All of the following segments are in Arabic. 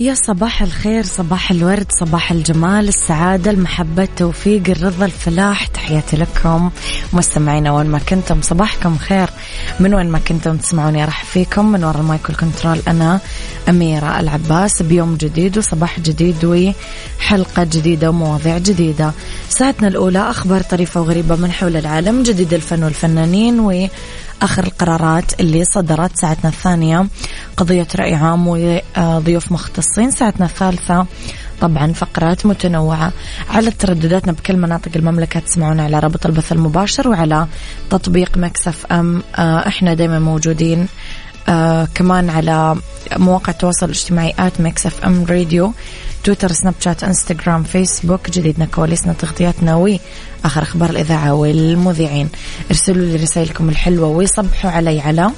يا صباح الخير صباح الورد صباح الجمال السعادة المحبة التوفيق الرضا الفلاح. تحياتي لكم مستمعينا وين ما كنتم. صباحكم خير. من وين ما كنتم تسمعوني راح فيكم. من وراء المايكل كنترول أنا أميرة العباس. بيوم جديد وصباح جديد وحلقة جديدة ومواضيع جديدة. ساعتنا الأولى أخبار طريفة وغريبة من حول العالم جديد الفن والفنانين و آخر القرارات اللي صدرت ساعتنا الثانية. قضية رأي عام وضيوف مختصين. ساعتنا الثالثة طبعا فقرات متنوعة على تردداتنا بكل مناطق المملكة. تسمعونا على رابط البث المباشر وعلى تطبيق Mix FM. آه، إحنا دايما موجودين آه كمان على مواقع التواصل الاجتماعي at Mix FM Radio تويتر سناب شات انستغرام فيسبوك جديدنا كواليسنا تغطياتنا وآخر أخبار الإذاعة والمذيعين. ارسلوا لي رسائلكم الحلوة وصبحوا علي على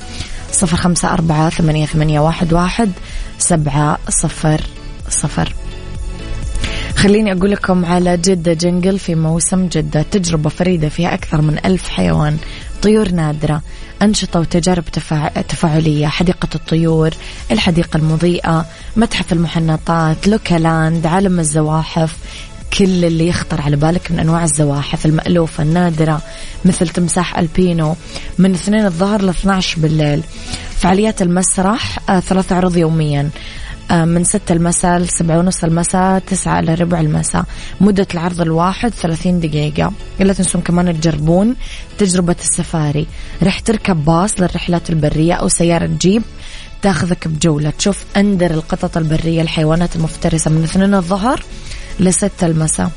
صفر خمسة أربعة ثمانية, ثمانية واحد, واحد سبعة صفر صفر. خليني أقول لكم على جدة جنجل في موسم جدة تجربة فريدة فيها أكثر من ألف حيوان. طيور نادرة أنشطة وتجارب تفاع... تفاعلية حديقة الطيور الحديقة المضيئة متحف المحنطات لوكالاند عالم الزواحف كل اللي يخطر على بالك من أنواع الزواحف المألوفة النادرة مثل تمساح ألبينو من اثنين الظهر ل 12 بالليل. فعاليات المسرح آه ثلاث عروض يوميا. من ستة المساء لسبعة ونص المساء تسعة إلى ربع المساء. مدة العرض الواحد ثلاثين دقيقة. لا تنسون كمان تجربون تجربة السفاري. رح تركب باص للرحلات البرية أو سيارة جيب تاخذك بجولة. تشوف أندر القطط البرية الحيوانات المفترسة من اثنين الظهر لستة المساء.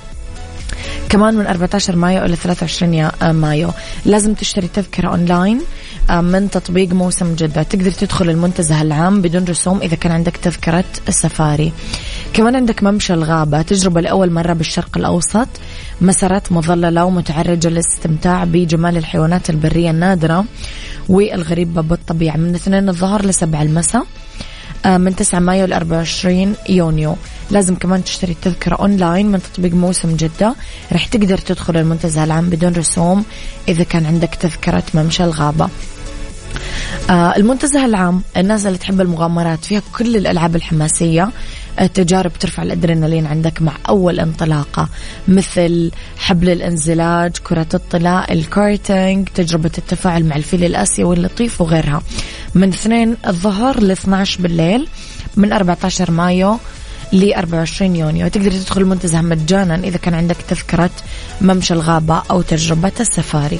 كمان من 14 مايو إلى 23 مايو. لازم تشتري تذكرة أونلاين آه، من تطبيق موسم جدة. تقدر تدخل المنتزه العام بدون رسوم إذا كان عندك تذكرة السفاري. كمان عندك ممشى الغابة. تجربة لأول مرة بالشرق الأوسط. مسارات مظللة ومتعرجة للاستمتاع بجمال الحيوانات البرية النادرة والغريبة بالطبيعة. من اثنين الظهر لسبع المساء. آه، من 9 مايو ل 24 يونيو. لازم كمان تشتري التذكرة أونلاين من تطبيق موسم جدة. رح تقدر تدخل المنتزه العام بدون رسوم إذا كان عندك تذكرة ممشى الغابة. آه المنتزه العام الناس اللي تحب المغامرات فيها كل الألعاب الحماسية. تجارب ترفع الأدرينالين عندك مع أول انطلاقة مثل حبل الانزلاج كرة الطلاء الكارتينج تجربة التفاعل مع الفيل الآسيوي اللطيف وغيرها. من 2 الظهر ل 12 بالليل من 14 مايو ل 24 يونيو. تقدر تدخل المنتزه مجانا إذا كان عندك تذكرة ممشى الغابة أو تجربة السفاري.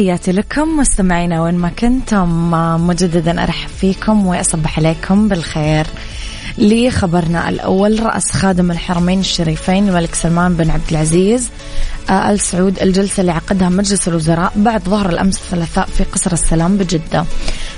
تحياتي لكم مستمعينا وين ما كنتم مجددا أرحب فيكم وأصبح عليكم بالخير. لخبرنا الأول رأس خادم الحرمين الشريفين الملك سلمان بن عبد العزيز آل سعود الجلسة اللي عقدها مجلس الوزراء بعد ظهر الأمس الثلاثاء في قصر السلام بجدة.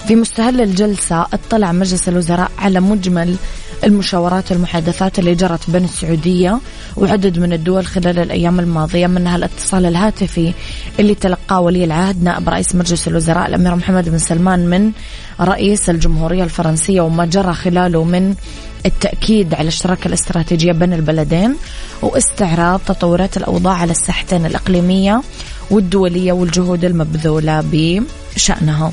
في مستهل الجلسة اطلع مجلس الوزراء على مجمل المشاورات والمحادثات اللي جرت بين السعودية وعدد من الدول خلال الأيام الماضية منها الاتصال الهاتفي اللي تلقاه ولي العهد نائب رئيس مجلس الوزراء الأمير محمد بن سلمان من رئيس الجمهورية الفرنسية وما جرى خلاله من التأكيد على الشراكة الاستراتيجية بين البلدين واستعراض تطورات الأوضاع على الساحتين الإقليمية والدولية والجهود المبذولة بشأنها.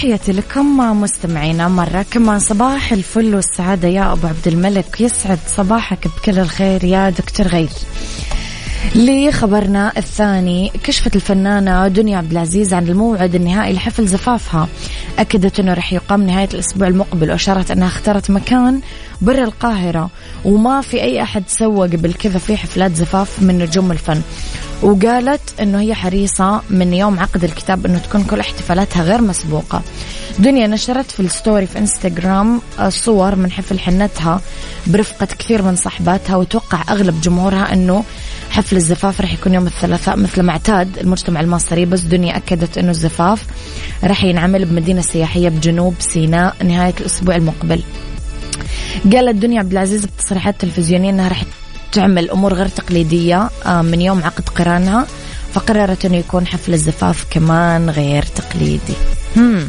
تحياتي لكم مستمعينا مرة كمان صباح الفل والسعادة. يا أبو عبد الملك يسعد صباحك بكل الخير يا دكتور غيث. لخبرنا الثاني كشفت الفنانة دنيا عبد العزيز عن الموعد النهائي لحفل زفافها. أكدت أنه رح يقام نهاية الأسبوع المقبل وأشارت أنها اختارت مكان برا القاهرة وما في أي أحد سوى قبل كذا في حفلات زفاف من نجوم الفن. وقالت أنه هي حريصة من يوم عقد الكتاب أنه تكون كل احتفالاتها غير مسبوقة. دنيا نشرت في الستوري في إنستغرام صور من حفل حنتها برفقة كثير من صحباتها وتوقع أغلب جمهورها أنه حفل الزفاف راح يكون يوم الثلاثاء مثل ما اعتاد المجتمع المصري بس دنيا أكدت أنه الزفاف راح ينعمل بمدينة سياحية بجنوب سيناء نهاية الأسبوع المقبل قالت دنيا عبد العزيز بتصريحات تلفزيونية أنها راح تعمل أمور غير تقليدية آه، من يوم عقد قرانها فقررت أنه يكون حفل الزفاف كمان غير تقليدي هم.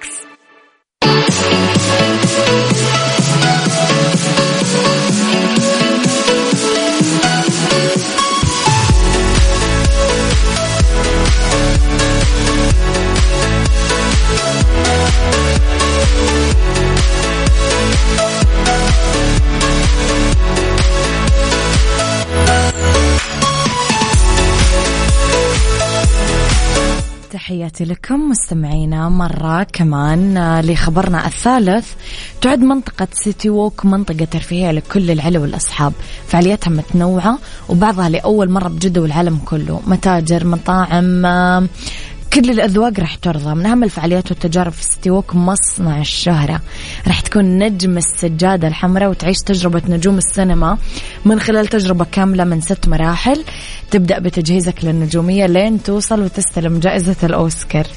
تحياتي لكم مستمعينا مرة كمان آه، لخبرنا الثالث. تعد منطقة سيتي ووك منطقة ترفيهية لكل العيلة والأصحاب. فعالياتها متنوعة وبعضها لأول مرة بجدة والعالم كله. متاجر مطاعم آه، كل الأذواق راح ترضى. من أهم الفعاليات والتجارب في سيتي ووك مصنع الشهرة. راح تكون نجم السجادة الحمراء وتعيش تجربة نجوم السينما من خلال تجربة كاملة من ست مراحل. تبدأ بتجهيزك للنجومية لين توصل وتستلم جائزة الأوسكار.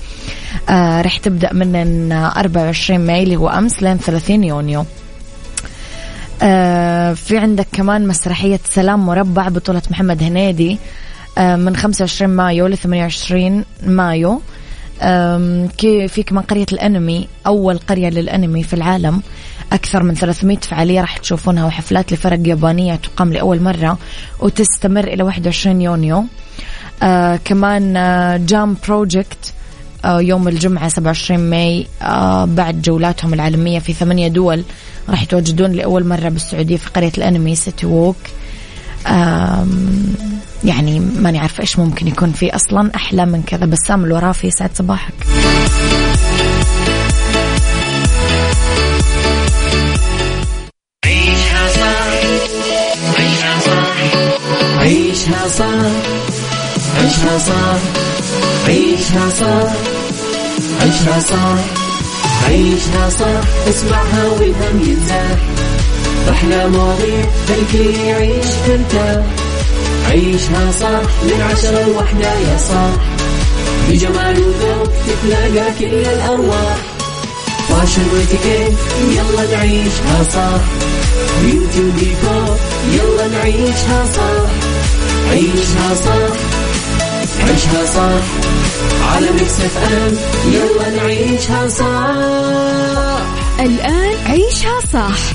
آه راح تبدأ من 24 ماي اللي هو أمس لين 30 يونيو. آه في عندك كمان مسرحية سلام مربع بطولة محمد هنيدي. من 25 مايو ل 28 مايو. في كمان قرية الأنمي أول قرية للأنمي في العالم. أكثر من 300 فعالية راح تشوفونها وحفلات لفرق يابانية تقام لأول مرة وتستمر إلى 21 يونيو. آه كمان آه JAM Project آه يوم الجمعة 27 ماي آه بعد جولاتهم العالمية في ثمانية دول راح يتواجدون لأول مرة بالسعودية في قرية الأنمي City Walk يعني ماني عارفة إيش ممكن يكون في أصلا أحلى من كذا بسام الورافي سعد صباحك عيشها صح عيشها صح عيشها صح عيشها صح عيشها صح عيشها صح عيشها صح اسمعها والهم ينزاح أحلى مواضيع خلي يعيش ترتاح عيشها صح من عشرة لوحدة يا صاح بجمال وذوق تتلاقى كل الأرواح. fashion واتيكيت يلا نعيشها صح beauty وديكور يلا نعيشها صح عيشها صح عيشها صح على Mix FM يلا نعيشها صح الآن عيشها صح.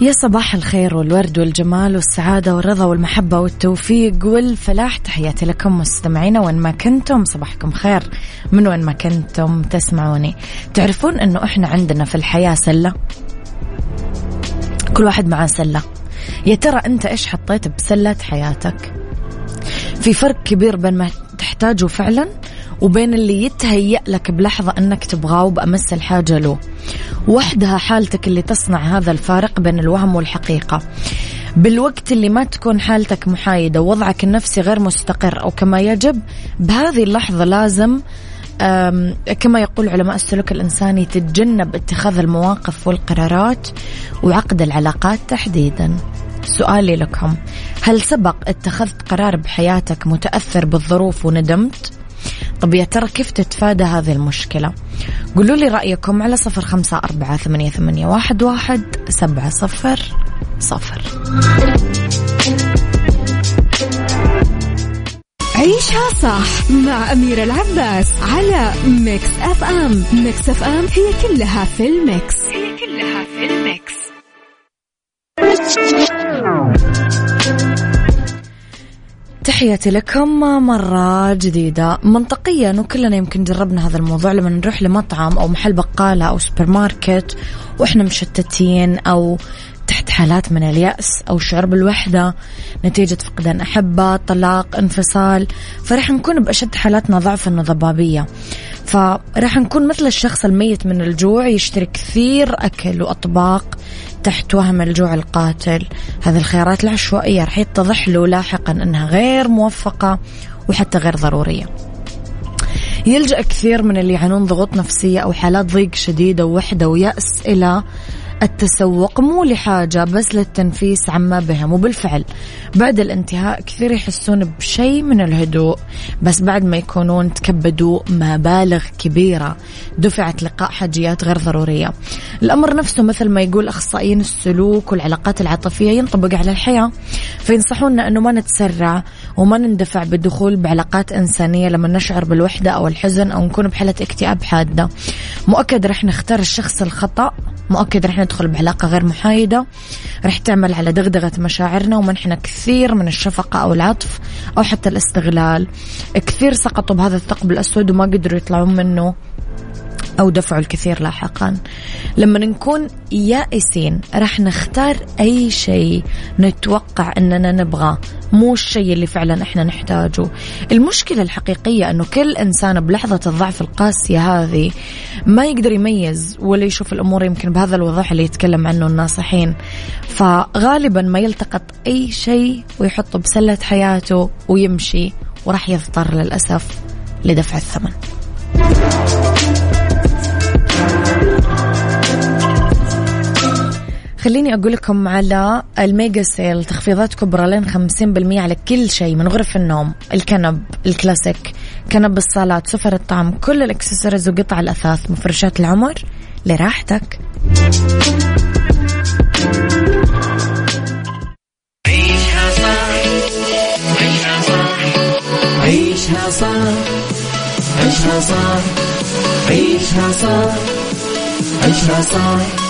يا صباح الخير والورد والجمال والسعادة والرضا والمحبة والتوفيق والفلاح. تحياتي لكم مستمعينا وين ما كنتم صباحكم خير. من وين ما كنتم تسمعوني. تعرفون إنه إحنا عندنا في الحياة سلة؟ كل واحد معاه سلة. يا ترى أنت إيش حطيت بسلة حياتك؟ في فرق كبير بين ما تحتاجه فعلا وبين اللي يتهيأ لك بلحظة أنك تبغاه وبأمس الحاجة له. وحدها حالتك اللي تصنع هذا الفارق بين الوهم والحقيقة. بالوقت اللي ما تكون حالتك محايدة ووضعك النفسي غير مستقر أو كما يجب بهذه اللحظة لازم كما يقول علماء السلوك الإنساني تتجنب اتخاذ المواقف والقرارات وعقد العلاقات تحديدا. سؤالي لكم هل سبق اتخذت قرار بحياتك متأثر بالظروف وندمت؟ طب يا ترى كيف تتفادى هذه المشكلة؟ قولوا لي رأيكم على صفر خمسة أربعة ثمانية, ثمانية واحد, واحد سبعة صفر صفر. عيشها صح مع أميرة العباس على Mix FM. Mix FM هي كلها في ال mix. هي كلها في ال mix. تحياتي لكم مرة جديدة منطقيا وكلنا يمكن جربنا هذا الموضوع لما نروح لمطعم أو محل بقالة أو سوبر ماركت وإحنا مشتتين أو تحت حالات من اليأس أو شعور بالوحدة نتيجة فقدان أحبة طلاق انفصال فرح نكون بأشد حالاتنا ضعفا وضبابية. فرح نكون مثل الشخص الميت من الجوع يشتري كثير أكل وأطباق تحت وهم الجوع القاتل. هذه الخيارات العشوائية رح يتضح له لاحقا أنها غير موفقة وحتى غير ضرورية. يلجأ كثير من اللي يعانون ضغوط نفسية أو حالات ضيق شديدة ووحدة ويأس إلى التسوق مو لحاجة بس للتنفيس عما بهم وبالفعل بعد الانتهاء كثير يحسون بشيء من الهدوء بس بعد ما يكونون تكبدوا مبالغ كبيرة. دفعت لقاء حاجيات غير ضرورية. الأمر نفسه مثل ما يقول أخصائيين السلوك والعلاقات العاطفية ينطبق على الحياة. فينصحونا أنه ما نتسرع وما نندفع بالدخول بعلاقات إنسانية لما نشعر بالوحدة أو الحزن أو نكون بحالة اكتئاب حادة. مؤكد رح نختار الشخص الخطأ مؤكد رح ندخل بعلاقة غير محايدة. رح تعمل على دغدغة مشاعرنا ومنحنا كثير من الشفقة أو العطف أو حتى الاستغلال. كثير سقطوا بهذا الثقب الأسود وما قدروا يطلعون منه. أو دفعوا الكثير لاحقا. لما نكون يائسين راح نختار أي شيء نتوقع أننا نبغاه مو الشيء اللي فعلا إحنا نحتاجه. المشكلة الحقيقية أنه كل إنسان بلحظة الضعف القاسية هذه ما يقدر يميز ولا يشوف الأمور يمكن بهذا الوضوح اللي يتكلم عنه الناصحين. فغالبا ما يلتقط أي شيء ويحطه بسلة حياته ويمشي وراح يضطر للأسف لدفع الثمن. خليني أقول لكم على ال mega sale تخفيضات كبرى لين 50% على كل شيء من غرف النوم الكنب الكلاسيك كنب الصالات سفر الطعام كل الإكسسوارز وقطع الأثاث مفروشات العمر لراحتك. عيشها صح عيشها صح عيشها صح عيشها صح عيشها صح عيشها صح.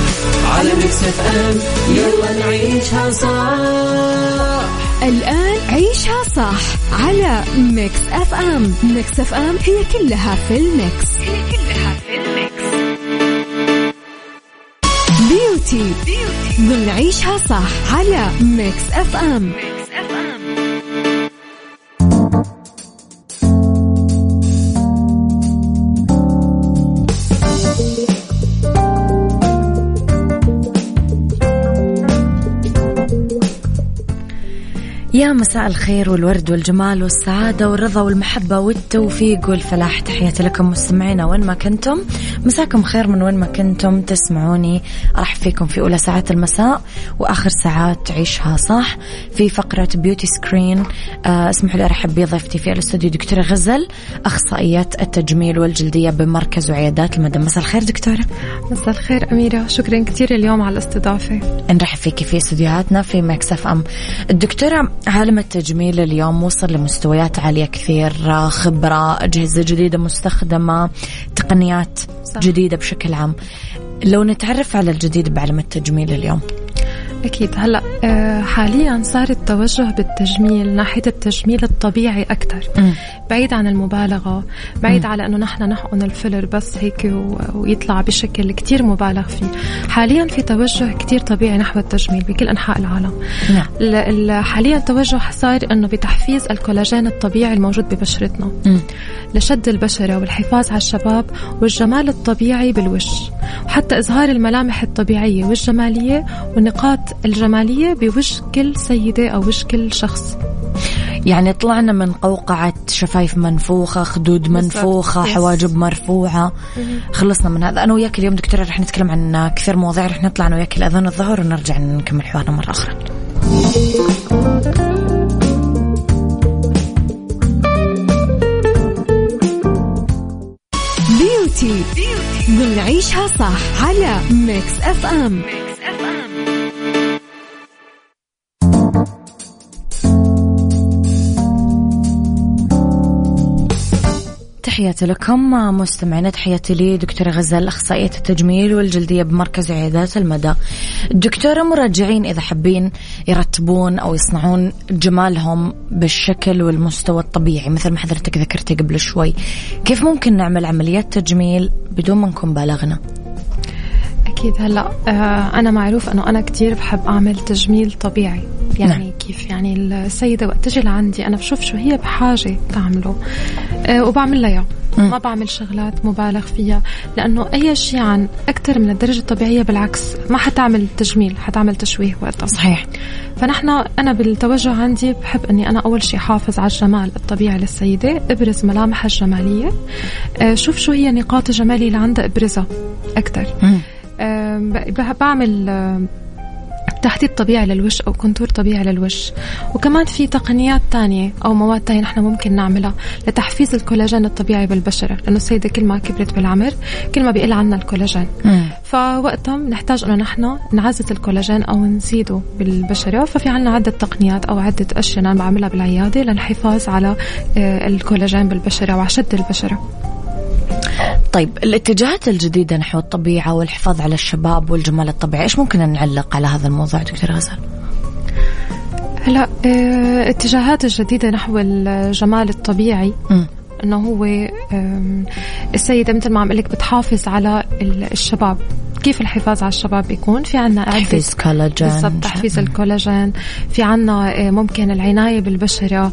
على Mix FM يلا نعيشها صح. الآن عيشها صح على Mix FM Mix FM هي كلها في ال mix. هي كلها في ال mix. بيوتي ضمن عيشها صح على ميكس اف ام يا مساء الخير والورد والجمال والسعادة والرضا والمحبة والتوفيق والفلاح. تحياتي لكم مستمعينا وين ما كنتم. مساكم خير من وين ما كنتم تسمعوني. أرحب فيكم في أولى ساعات المساء وآخر ساعات تعيشها صح في فقرة beauty screen آه اسمحوا لي أرحب بضيفتي في الاستوديو دكتورة غزل أخصائية التجميل والجلدية بمركز وعيادات المدن. مساء الخير دكتورة. مساء الخير أميرة. شكرا كثير اليوم على الاستضافة. نرحب فيك في استديوهاتنا في ميكس اف ام. الدكتورة عالم التجميل اليوم وصل لمستويات عالية كثير خبرة أجهزة جديدة مستخدمة تقنيات صح. جديدة بشكل عام. لو نتعرف على الجديد بعلم التجميل اليوم. أكيد. هلا آه، حاليا صار التوجه بالتجميل ناحية التجميل الطبيعي أكثر بعيد عن المبالغة بعيد م. على أنه نحن نحقن الفيلر بس هيك ويطلع بشكل كتير مبالغ فيه حاليا في توجه كتير طبيعي نحو التجميل بكل أنحاء العالم نعم. حاليا التوجه صار أنه بتحفيز الكولاجين الطبيعي الموجود ببشرتنا م. لشد البشرة والحفاظ على الشباب والجمال الطبيعي بالوش وحتى إظهار الملامح الطبيعية والجمالية والنقاط الجمالية بوجه كل سيدة أو وجه كل شخص يعني طلعنا من قوقعة شفايف منفوخة خدود منفوخة حواجب مرفوعة. خلصنا من هذا. أنا وياك اليوم دكتورة رح نتكلم عن كثير مواضيع رح نطلع أنا وياك الأذان الظهر ونرجع نكمل حوارنا مرة أخرى. بيوتي ضمن عيشها صح على ميكس اف ام ميكس تحياتي لكم مستمعينا تحياتي لي دكتورة غزل أخصائية التجميل والجلدية بمركز عيادات المدى. دكتورة مراجعين إذا حابين يرتبون أو يصنعون جمالهم بالشكل والمستوى الطبيعي مثل ما حضرتك ذكرتي قبل شوي. كيف ممكن نعمل عمليات تجميل بدون ما نكون بالغنا؟ أكيد هلأ آه أنا معروف أنه أنا كتير بحب أعمل تجميل طبيعي. يعني نعم. كيف يعني السيدة وقت تجي لعندي أنا بشوف شو هي بحاجة تعمله آه وبعمل لها. ما بعمل شغلات مبالغ فيها لأنه أي شيء عن أكثر من الدرجة الطبيعية بالعكس ما حتعمل تجميل حتعمل تشويه وقتها صحيح. فنحن أنا بالتوجه عندي بحب أني أنا أول شيء حافظ على الجمال الطبيعي للسيدة أبرز ملامحها الجمالية. آه شوف شو هي نقاط الجمال اللي عندها أبرزها أكثر بعمل تحديد طبيعي للوش أو contour طبيعي للوش. وكمان في تقنيات تانية أو مواد تانية نحن ممكن نعملها لتحفيز الكولاجين الطبيعي بالبشرة لأنه السيدة كل ما كبرت بالعمر كل ما بيقل عنا الكولاجين. فوقتها بنحتاج أنه نحن نعزز الكولاجين أو نزيده بالبشرة. ففي عنا عدة تقنيات أو عدة أشياء أنا بعملها بالعيادة للحفاظ على آه، الكولاجين بالبشرة وعشد البشرة. طيب الاتجاهات الجديدة نحو الطبيعة والحفاظ على الشباب والجمال الطبيعي إيش ممكن نعلق على هذا الموضوع دكتور غزال؟ هلا آه اتجاهات الجديدة نحو الجمال الطبيعي م. إنه هو السيدة مثل ما عم لك بتحافظ على الشباب كيف الحفاظ على الشباب بيكون؟ في عنا تحفيز كولاجين. بالضبط تحفيز الكولاجين. في عنا آه، ممكن العناية بالبشرة.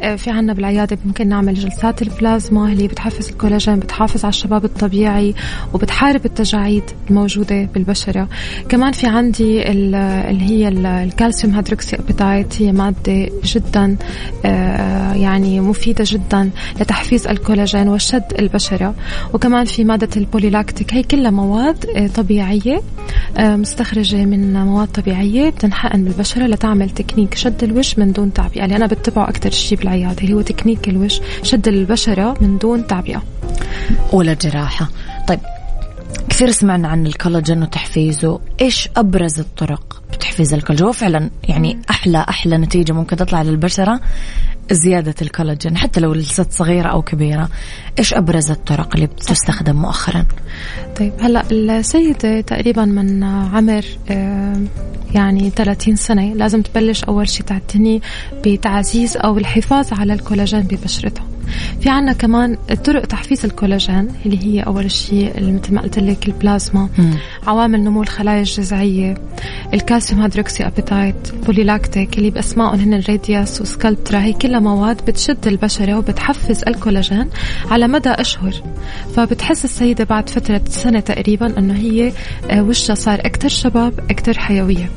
آه، في عنا بالعيادة ممكن نعمل جلسات البلازما اللي بتحفز الكولاجين بتحافظ على الشباب الطبيعي وبتحارب التجاعيد الموجودة بالبشرة. كمان في عندي اللي هي ال calcium hydroxyapatite هي مادة جدا آه، يعني مفيدة جدا لتحفيز الكولاجين وشد البشرة. وكمان في مادة ال polylactic هي كلها مواد طبيعية طبيعية آه، مستخرجة من مواد طبيعية بتنحقن بالبشرة لتعمل تكنيك شد الوش من دون تعبئة. اللي أنا بتبعه أكثر شيء بالعيادة اللي هو تكنيك الوش شد البشرة من دون تعبئة. ولا جراحة. طيب كثير سمعنا عن الكولاجين وتحفيزه. إيش أبرز الطرق بتحفيز الكولاجين؟ وفعلا يعني أحلى أحلى نتيجة ممكن تطلع للبشرة زيادة الكولاجين حتى لو الست صغيرة أو كبيرة. إيش أبرز الطرق اللي بتستخدم مؤخرا؟ طيب هلأ السيدة تقريبا من عمر يعني 30 سنة لازم تبلش أول شيء تعتني بتعزيز أو الحفاظ على الكولاجين ببشرتها في عنا كمان طرق تحفيز الكولاجين اللي هي أول شيء مثل ما قلت لك البلازما مم. عوامل نمو الخلايا الجذعية ال calcium hydroxyapatite polylactic اللي بأسمائهم هن الراديس وسكالبترا هي كلها مواد بتشد البشرة وبتحفز الكولاجين على مدى أشهر فبتحس السيدة بعد فترة سنة تقريبا إنه هي آه، وشها صار أكثر شباب أكثر حيوية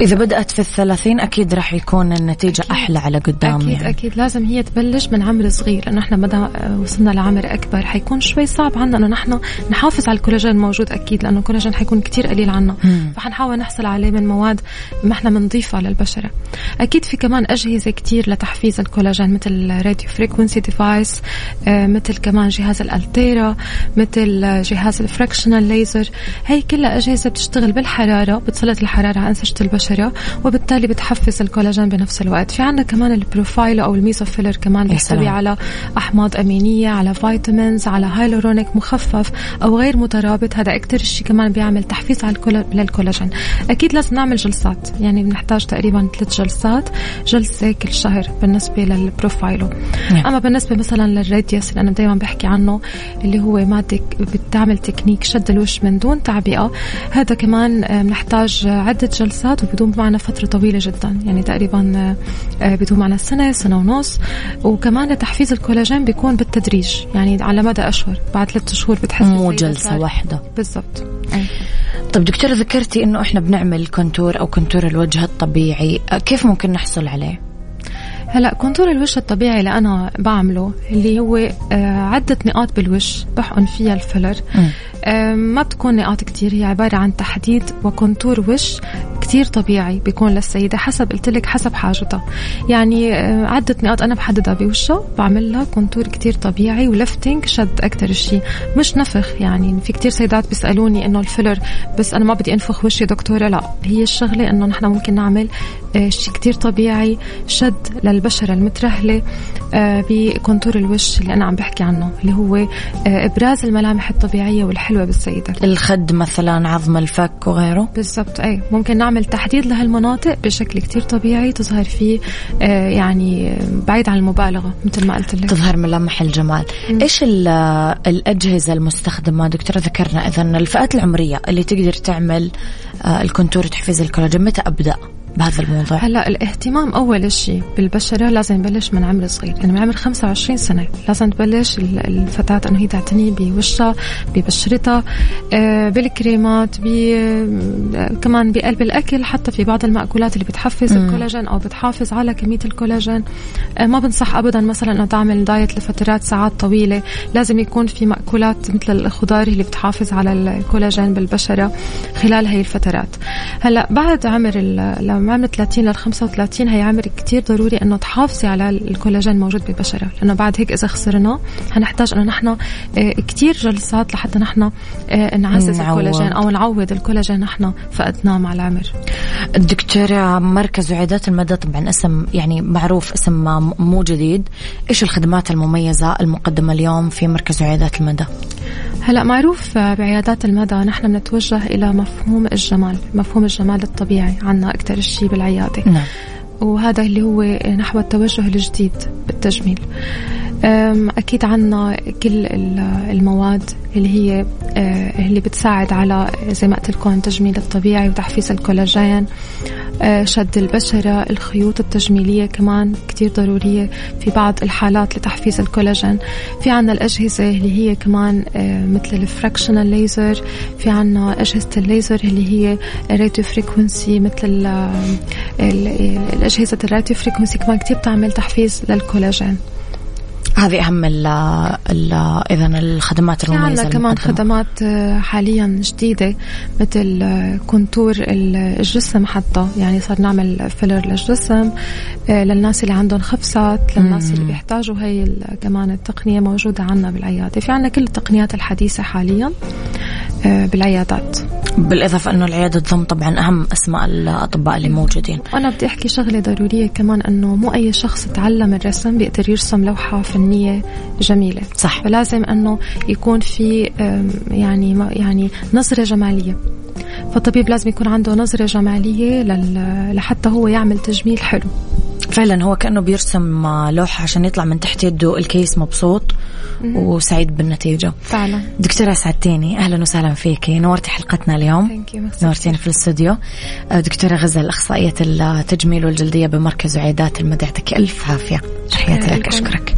إذا بدأت في الثلاثين أكيد راح يكون النتيجة أكيد. أحلى على قدام أكيد يعني. أكيد. لازم هي تبلش من عمر صغير لأنه إحنا مدى وصلنا لعمر أكبر. حيكون شوي صعب عنا إنه نحن نحافظ على الكولاجين الموجود أكيد لأنه الكولاجين حيكون كتير قليل عنا. فحنحاول نحصل عليه من مواد ما إحنا بنضيفها للبشرة. أكيد في كمان أجهزة كتير لتحفيز الكولاجين مثل radio frequency device مثل كمان جهاز الألتيرا مثل جهاز ال fractional laser. هي كلها أجهزة بتشتغل بالحرارة بتسلط الحرارة على أنسجة البشرة. وبالتالي بتحفز الكولاجين بنفس الوقت. في عندنا كمان البروفايلو الميزوفيلر كمان بيحتوي على أحماض أمينية على vitamins على هايلورونيك مخفف أو غير مترابط. هذا أكثر شيء كمان بيعمل تحفيز على للكولاجين. أكيد لازم نعمل جلسات. يعني بنحتاج تقريبا ثلاث جلسات جلسة كل شهر بالنسبة للبروفايلو نعم. أما بالنسبة مثلا للراديس اللي أنا دائما بحكي عنه اللي هو ماده بتعمل تكنيك شد الوش من دون تعبئة هذا كمان بنحتاج عدة جلسات. وبدوم معنا فترة طويلة جدا. يعني تقريبا آه، بدوم معنا سنة سنة ونص. وكمان لتحفيز الكولاجين بيكون بالتدريج. يعني على مدى أشهر بعد ثلاثة شهور بتحس مو جلسة واحدة. بالضبط. طيب دكتورة ذكرتي إنه إحنا بنعمل contour أو contour الوجه الطبيعي. آه، كيف ممكن نحصل عليه؟ هلا contour الوش الطبيعي اللي أنا بعمله اللي هو آه، عدة نقاط بالوش بحقن فيها الفيلر. ما بتكون نقاط كتير هي عبارة عن تحديد و contour وش كتير طبيعي بيكون للسيدة حسب قلت لك حسب حاجتها. يعني آه، عدة نقاط أنا بحددها بوشها بعمل لها contour كتير طبيعي و lifting شد أكتر شيء مش نفخ يعني في كتير سيدات بيسألوني إنه الفيلر بس أنا ما بدي أنفخ وشي دكتورة لا. هي الشغلة إنه نحن ممكن نعمل آه، شيء كتير طبيعي شد للبشرة المترهلة آه، بكونتور الوش اللي أنا عم بحكي عنه اللي هو إبراز الملامح الطبيعية والحلوة بالسيدة. الخد مثلا عظم الفك وغيره؟ بالضبط أي. ممكن نعمل تحديد لهالمناطق بشكل كتير طبيعي تظهر فيه آه، يعني بعيد عن المبالغة مثل ما قلت لك. تظهر ملامح الجمال. م. إيش الأجهزة المستخدمة دكتورة؟ ذكرنا إذا الفئات العمرية اللي تقدر تعمل آه، ال contour تحفيز الكولاجين. متى أبدأ؟ بهذا الموضوع؟ هلا الاهتمام أول شيء بالبشرة لازم يبلش من عمر صغير، يعني من عمر 25 سنة لازم تبلش الفتاة إنه هي تعتني بوشها ببشرتها آه، بالكريمات آه، كمان بقلب الأكل حتى في بعض المأكولات اللي بتحفز مم. الكولاجين أو بتحافظ على كمية الكولاجين آه، ما بنصح ابدا مثلا إنه تعمل diet لفترات ساعات طويلة، لازم يكون في مأكولات مثل الخضار اللي بتحافظ على الكولاجين بالبشرة خلال هي الفترات. هلا بعد عمر من عمر 30 لل 35 هي عمر كتير ضروري إنه تحافظي على الكولاجين الموجود بالبشره لأنه بعد هيك إذا خسرنا هنحتاج إنه نحن آه، كتير جلسات لحتى نحن آه، نعزز. الكولاجين أو نعوض الكولاجين نحن فقدناه مع العمر. الدكتورة مركز وعيادات المدى طبعا اسم يعني معروف اسم مو جديد. إيش الخدمات المميزة المقدمة اليوم في مركز وعيادات المدى؟ هلا معروف بعيادات المدى نحن بنتوجه إلى مفهوم الجمال مفهوم الجمال الطبيعي عنا أكثر شيء بالعيادة. نعم. وهذا اللي هو نحو التوجه الجديد بالتجميل. أكيد عنا كل المواد اللي هي آه، اللي بتساعد على زي ما قلت لكم التجميل الطبيعي وتحفيز الكولاجين. شد البشرة الخيوط التجميلية كمان كتير ضرورية في بعض الحالات لتحفيز الكولاجين. في عنا الأجهزة اللي هي كمان آه، مثل ال fractional laser في عنا أجهزة الليزر اللي هي radio frequency مثل الأجهزة ال radio frequency كمان كتير بتعمل تحفيز للكولاجين. هذه أهم ال ال إذا الخدمات المميزة عندنا كمان خدمات آه، حاليا جديدة مثل آه، contour الجسم حتى. يعني صار نعمل فيلر للجسم آه، للناس اللي عندهم خفسات للناس اللي بيحتاجوا هي كمان التقنية موجودة عنا بالعيادة. في عنا كل التقنيات الحديثة حاليا. بالعيادات. بالإضافة أنه العيادة تضم طبعا أهم أسماء الأطباء اللي موجودين. وأنا بدي أحكي شغلة ضرورية كمان أنه مو أي شخص تعلم الرسم بيقدر يرسم لوحة فنية جميلة. صح. فلازم أنه يكون في يعني يعني نظرة جمالية. فالطبيب لازم يكون عنده نظرة جمالية لحتى هو يعمل تجميل حلو. فعلا هو كأنه بيرسم لوحة عشان يطلع من تحت يده الكيس مبسوط وسعيد بالنتيجة. فعلا. دكتورة سعدتيني أهلا وسهلا فيكي نورتي حلقتنا اليوم. نورتيني في الاستوديو. آه، دكتورة غزل أخصائية التجميل والجلدية بمركز عيادات المدى يعطيك ألف عافية. تحياتي لك أشكرك.